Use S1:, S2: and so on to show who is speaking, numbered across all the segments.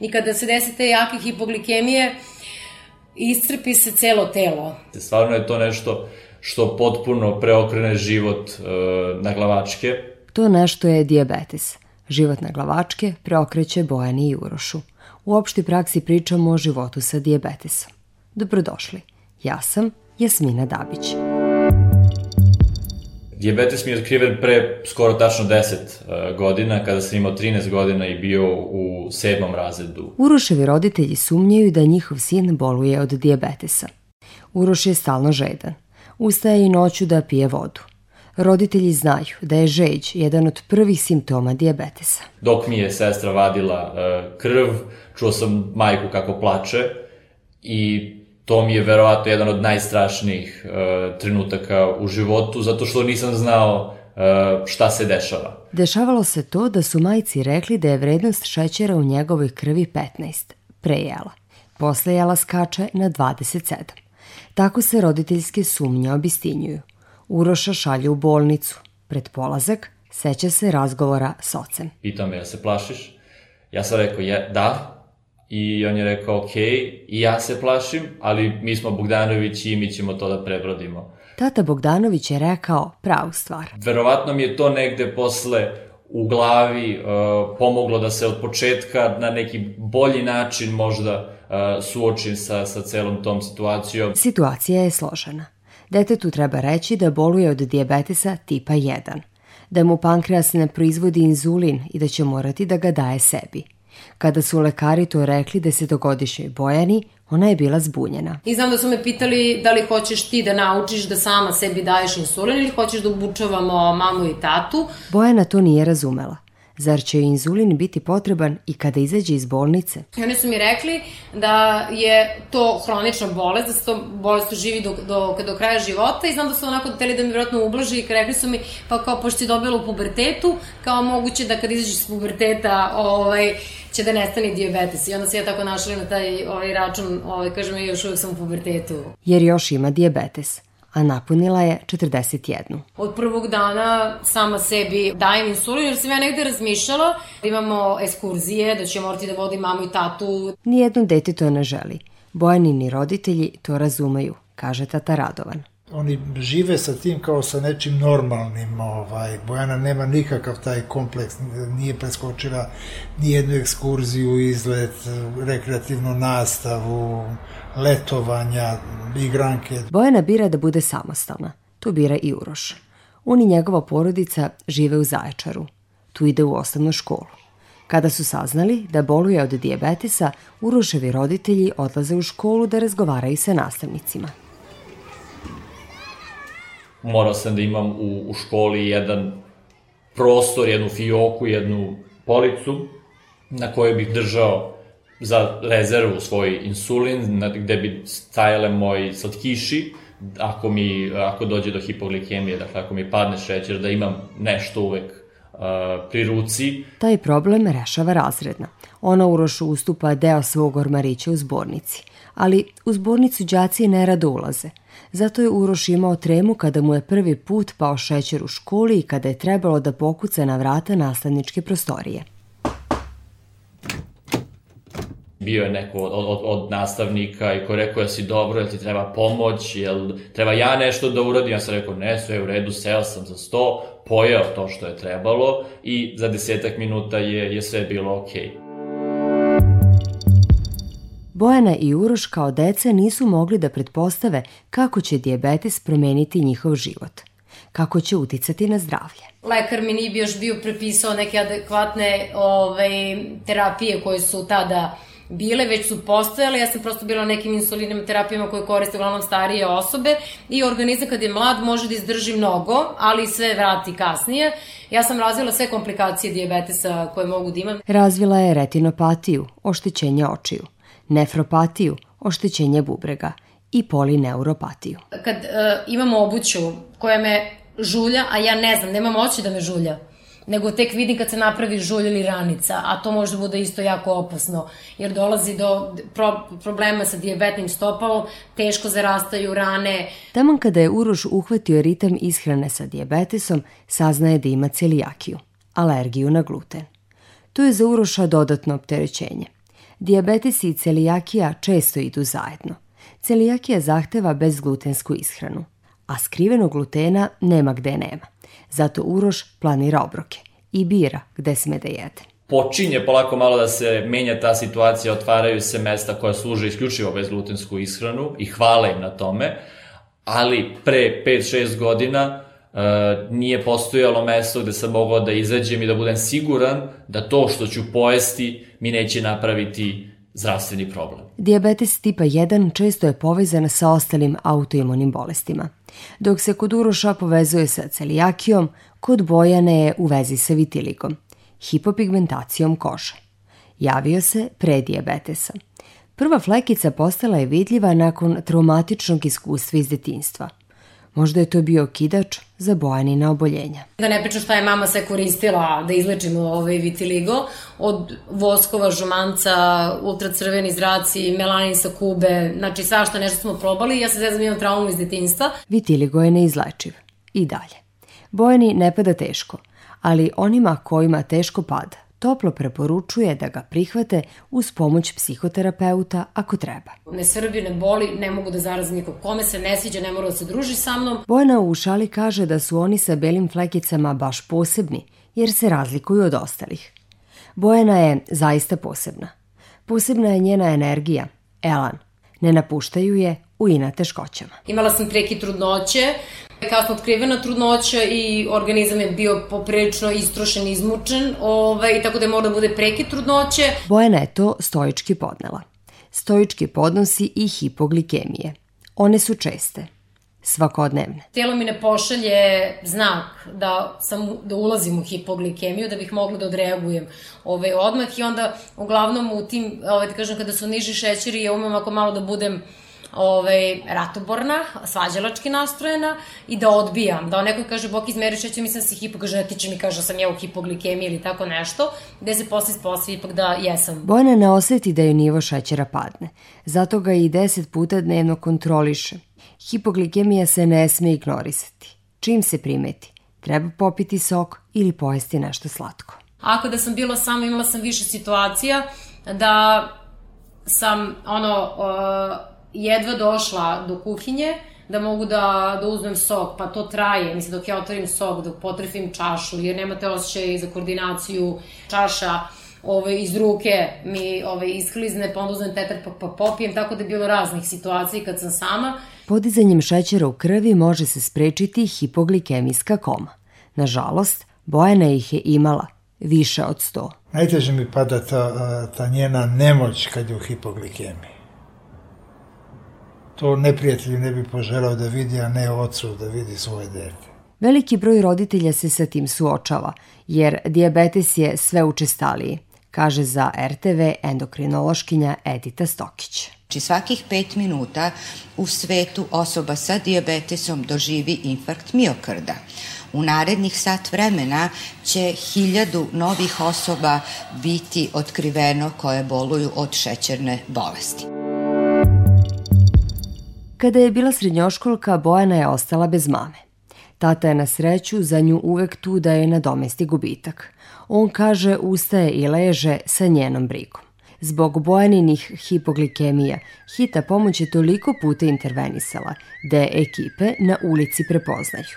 S1: I kada se desi te jake hipoglikemije, iscrpi se celo telo.
S2: Stvarno je to nešto što potpuno preokrene život e, na glavačke.
S3: To nešto je diabetes. Život na glavačke preokreće Bojani i Urošu. U opštoj praksi pričamo o životu sa diabetesom. Dobrodošli. Ja sam Jasmina Dabić.
S2: Diabetes mi je otkriven pre skoro tačno 10 uh, godina, kada sam imao 13 godina i bio u sedmom razredu.
S3: Uroševi roditelji sumnjaju da njihov sin boluje od diabetesa. Uroš je stalno žedan. Ustaje i noću da pije vodu. Roditelji znaju da je žeđ jedan od prvih simptoma diabetesa.
S2: Dok mi je sestra vadila uh, krv, čuo sam majku kako plače i to mi je verovatno jedan od najstrašnijih uh, trenutaka u životu, zato što nisam znao uh, šta se dešava.
S3: Dešavalo se to da su majci rekli da je vrednost šećera u njegovoj krvi 15, prejela. Posle jela skače na 27. Tako se roditeljske sumnje obistinjuju. Uroša šalje u bolnicu. Pred polazak seća se razgovora s ocem.
S2: Pita me, ja se plašiš? Ja sam rekao, je, da, I on je rekao, ok, i ja se plašim, ali mi smo Bogdanović i mi ćemo to da prebrodimo.
S3: Tata Bogdanović je rekao pravu stvar.
S2: Verovatno mi je to negde posle u glavi uh, pomoglo da se od početka na neki bolji način možda uh, suočim sa, sa celom tom situacijom.
S3: Situacija je složena. Detetu treba reći da boluje od dijabetesa tipa 1, da mu pankreas ne proizvodi inzulin i da će morati da ga daje sebi – Kada su lekari to rekli desetogodišnjoj Bojani, ona je bila zbunjena.
S1: I znam da su me pitali da li hoćeš ti da naučiš da sama sebi daješ insulin ili hoćeš da obučavamo mamu i tatu.
S3: Bojana to nije razumela. Zar će inzulin biti potreban i kada izađe iz bolnice?
S1: I oni su mi rekli da je to hronična bolest, da se to bolest živi do, do, do kraja života i znam da su onako hteli da mi vjerojatno ublaži i rekli su mi, pa kao pošto si dobila u pubertetu, kao moguće da kad izađeš iz puberteta, ovaj, će da nestane diabetes. I onda se ja tako našla na taj ovaj, račun, ovaj, kažem, još uvek sam u pubertetu.
S3: Jer još ima diabetes a napunila je 41.
S1: Od prvog dana sama sebi dajem insulin jer sam ja negde razmišljala da imamo eskurzije, da ćemo morati da vodim mamu i tatu.
S3: Nijedno dete to ne želi. Bojanini roditelji to razumeju, kaže tata Radovan
S4: oni žive sa tim kao sa nečim normalnim, ovaj, Bojana nema nikakav taj kompleks, nije preskočila ni jednu ekskurziju, izlet, rekreativnu nastavu, letovanja, igranke.
S3: Bojana bira da bude samostalna, tu bira i Uroš. On i njegova porodica žive u Zaječaru, tu ide u osnovnu školu. Kada su saznali da boluje od dijabetesa, Uroševi roditelji odlaze u školu da razgovaraju sa nastavnicima
S2: morao sam da imam u, u školi jedan prostor, jednu fioku, jednu policu na kojoj bih držao za rezervu svoj insulin, na, gde bi stajale moji slatkiši, ako mi, ako dođe do hipoglikemije, dakle ako mi padne šećer, da imam nešto uvek uh, pri ruci.
S3: Taj problem rešava razredna. Ona Urošu ustupa deo svog ormarića u zbornici. Ali u zbornicu đaci nerado ulaze. Zato je Uroš imao tremu kada mu je prvi put pao šećer u školi i kada je trebalo da pokuca na vrata nastavničke prostorije.
S2: Bio je neko od, od, od nastavnika i ko rekao, jel si dobro, jel ti treba pomoć, jel treba ja nešto da uradim? Ja sam rekao, ne, sve je u redu, seo sam za sto, pojeo to što je trebalo i za desetak minuta je, je sve bilo okej. Okay.
S3: Bojana i Uroš kao deca nisu mogli da pretpostave kako će dijabetes promeniti njihov život, kako će uticati na zdravlje.
S1: Lekar mi nije još bio prepisao neke adekvatne ovaj, terapije koje su tada bile, već su postojale, ja sam prosto bila nekim insulinim terapijama koje koriste uglavnom starije osobe i organizam kad je mlad može da izdrži mnogo, ali sve vrati kasnije. Ja sam razvila sve komplikacije dijabetesa koje mogu da imam.
S3: Razvila je retinopatiju, oštećenje očiju nefropatiju, oštećenje bubrega i polineuropatiju.
S1: Kad uh, imamo obuću koja me žulja, a ja ne znam, nemam oči da me žulja, nego tek vidim kad se napravi žulj ili ranica, a to može da bude isto jako opasno, jer dolazi do pro problema sa diabetnim stopalom, teško zarastaju rane.
S3: Taman kada je Uroš uhvatio ritam ishrane sa diabetesom, saznaje da ima celijakiju, alergiju na gluten. To je za Uroša dodatno opterećenje – Diabetes i celijakija često idu zajedno. Celijakija zahteva bezglutensku ishranu, a skrivenog glutena nema gde nema. Zato Uroš planira obroke i bira gde sme da jede
S2: počinje polako malo da se menja ta situacija, otvaraju se mesta koja služe isključivo bezglutensku ishranu i hvala im na tome, ali pre 5-6 godina e, nije postojalo mesto gde sam mogao da izađem i da budem siguran da to što ću pojesti mi neće napraviti zdravstveni problem.
S3: Diabetes tipa 1 često je povezan sa ostalim autoimunim bolestima. Dok se kod Uroša povezuje sa celijakijom, kod Bojane je u vezi sa vitilikom – hipopigmentacijom kože. Javio se pre dijabetesa. Prva flekica postala je vidljiva nakon traumatičnog iskustva iz detinstva. Možda je to bio kidač za bojanina oboljenja.
S1: Da ne pričam šta je mama sve koristila da izlečimo ovaj vitiligo, od voskova, žumanca, ultracrveni zraci, melanin sa kube, znači svašta nešto smo probali ja se zezam imam traumu iz detinstva.
S3: Vitiligo je neizlečiv. I dalje. Bojani ne pada teško – ali onima kojima teško pada, toplo preporučuje da ga prihvate uz pomoć psihoterapeuta ako treba.
S1: Ne srbi, ne boli, ne mogu da zarazim nikog. Kome se ne sviđa, ne mora da se druži sa mnom.
S3: Bojana u šali kaže da su oni sa belim flekicama baš posebni, jer se razlikuju od ostalih. Bojana je zaista posebna. Posebna je njena energija, elan. Ne napuštaju je u ina teškoćama.
S1: Imala sam preki trudnoće, Kasno otkrivena trudnoća i organizam je bio poprilično istrošen, izmučen, ovaj, tako da je mora da bude preki trudnoće.
S3: Bojana je to stoički podnela. Stoički podnosi i hipoglikemije. One su česte, svakodnevne.
S1: Telo mi ne pošalje znak da, sam, da ulazim u hipoglikemiju, da bih mogla da odreagujem ovaj, odmah i onda uglavnom u tim, ovaj, da kažem, kada su niži šećeri, ja umem ako malo da budem ovaj, ratoborna, svađalački nastrojena i da odbijam. Da neko kaže, Bok izmeri šećer, mislim da si hipo, kaže, mi, kaže, sam ja u hipoglikemiji ili tako nešto, gde se posle ispostavi ipak da jesam.
S3: Bojana ne oseti da je nivo šećera padne, zato ga i 10 puta dnevno kontroliše. Hipoglikemija se ne sme ignorisati. Čim se primeti, treba popiti sok ili pojesti nešto slatko.
S1: Ako da sam bila sama, imala sam više situacija da sam ono, uh, jedva došla do kuhinje, da mogu da, da uzmem sok, pa to traje, mislim, dok ja otvorim sok, dok potrefim čašu, jer nemate osjećaj za koordinaciju čaša, ove, iz ruke mi ove, isklizne, pa onda uzmem tetar pa, pa popijem, tako da je bilo raznih situacija kad sam sama.
S3: Podizanjem šećera u krvi može se sprečiti hipoglikemijska koma. Nažalost, Bojana ih je imala više od 100.
S4: Najteže mi pada ta, ta njena nemoć kad je u hipoglikemiji to neprijatelj ne bi poželao da vidi, a ne ocu da vidi svoje dete.
S3: Veliki broj roditelja se sa tim suočava, jer diabetes je sve učestaliji, kaže za RTV endokrinološkinja Edita Stokić.
S5: Znači svakih pet minuta u svetu osoba sa diabetesom doživi infarkt miokarda. U narednih sat vremena će hiljadu novih osoba biti otkriveno koje boluju od šećerne bolesti.
S3: Kada je bila srednjoškolka, Bojana je ostala bez mame. Tata je na sreću za nju uvek tu da je nadomesti gubitak. On kaže ustaje i leže sa njenom brigom. Zbog bojaninih hipoglikemija, hita pomoć je toliko puta intervenisala da je ekipe na ulici prepoznaju.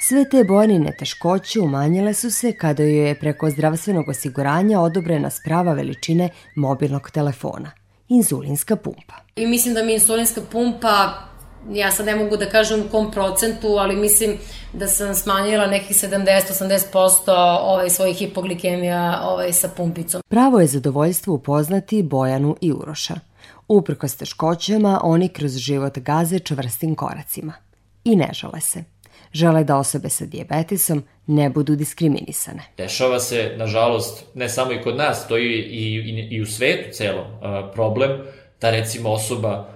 S3: Sve te bojanine teškoće umanjile su se kada joj je preko zdravstvenog osiguranja odobrena sprava veličine mobilnog telefona –– inzulinska pumpa.
S1: I mislim da mi insulinska pumpa ja sad ne mogu da kažem u kom procentu, ali mislim da sam smanjila nekih 70-80% ovaj, svojih hipoglikemija ovaj, sa pumpicom.
S3: Pravo je zadovoljstvo upoznati Bojanu i Uroša. Uprkos teškoćama, oni kroz život gaze čvrstim koracima. I ne žale se. Žele da osobe sa diabetesom ne budu diskriminisane.
S2: Dešava se, nažalost, ne samo i kod nas, to i, i, i, i u svetu celom problem, da recimo osoba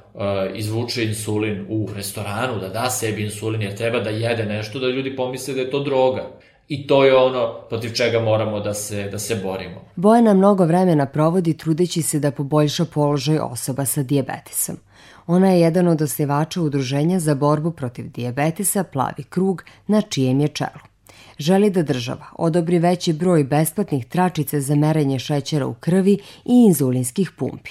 S2: izvuče insulin u restoranu, da da sebi insulin jer treba da jede nešto, da ljudi pomisle da je to droga. I to je ono protiv čega moramo da se, da se borimo.
S3: Bojana mnogo vremena provodi trudeći se da poboljša položaj osoba sa diabetesom. Ona je jedan od osnivača udruženja za borbu protiv diabetesa Plavi krug na čijem je čelu. želi da država odobri veći broj besplatnih tračica za merenje šećera u krvi i inzulinskih pumpi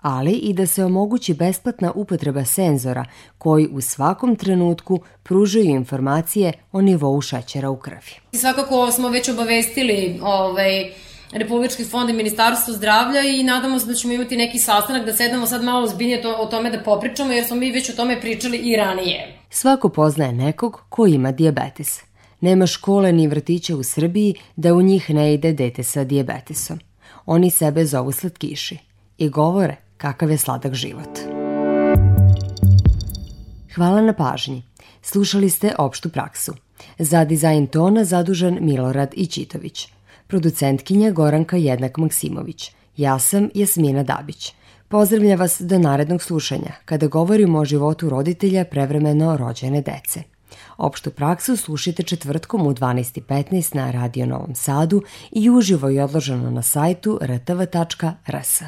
S3: ali i da se omogući besplatna upotreba senzora koji u svakom trenutku pružaju informacije o nivou šećera u krvi.
S1: Svakako smo već obavestili ovaj, Republički fond i Ministarstvo zdravlja i nadamo se da ćemo imati neki sastanak da sedamo sad malo zbiljnije to, o tome da popričamo jer smo mi već o tome pričali i ranije.
S3: Svako poznaje nekog ko ima diabetes. Nema škole ni vrtića u Srbiji da u njih ne ide dete sa diabetesom. Oni sebe zovu slatkiši i govore kakav je sladak život. Hvala na pažnji. Slušali ste opštu praksu. Za dizajn tona zadužen Milorad Ićitović. Producentkinja Goranka Jednak Maksimović. Ja sam Jasmina Dabić. Pozdravlja vas do narednog slušanja, kada govorimo o životu roditelja prevremeno rođene dece. Opštu praksu slušajte četvrtkom u 12.15 na Radio Novom Sadu i uživo i odloženo na sajtu rtv.rs.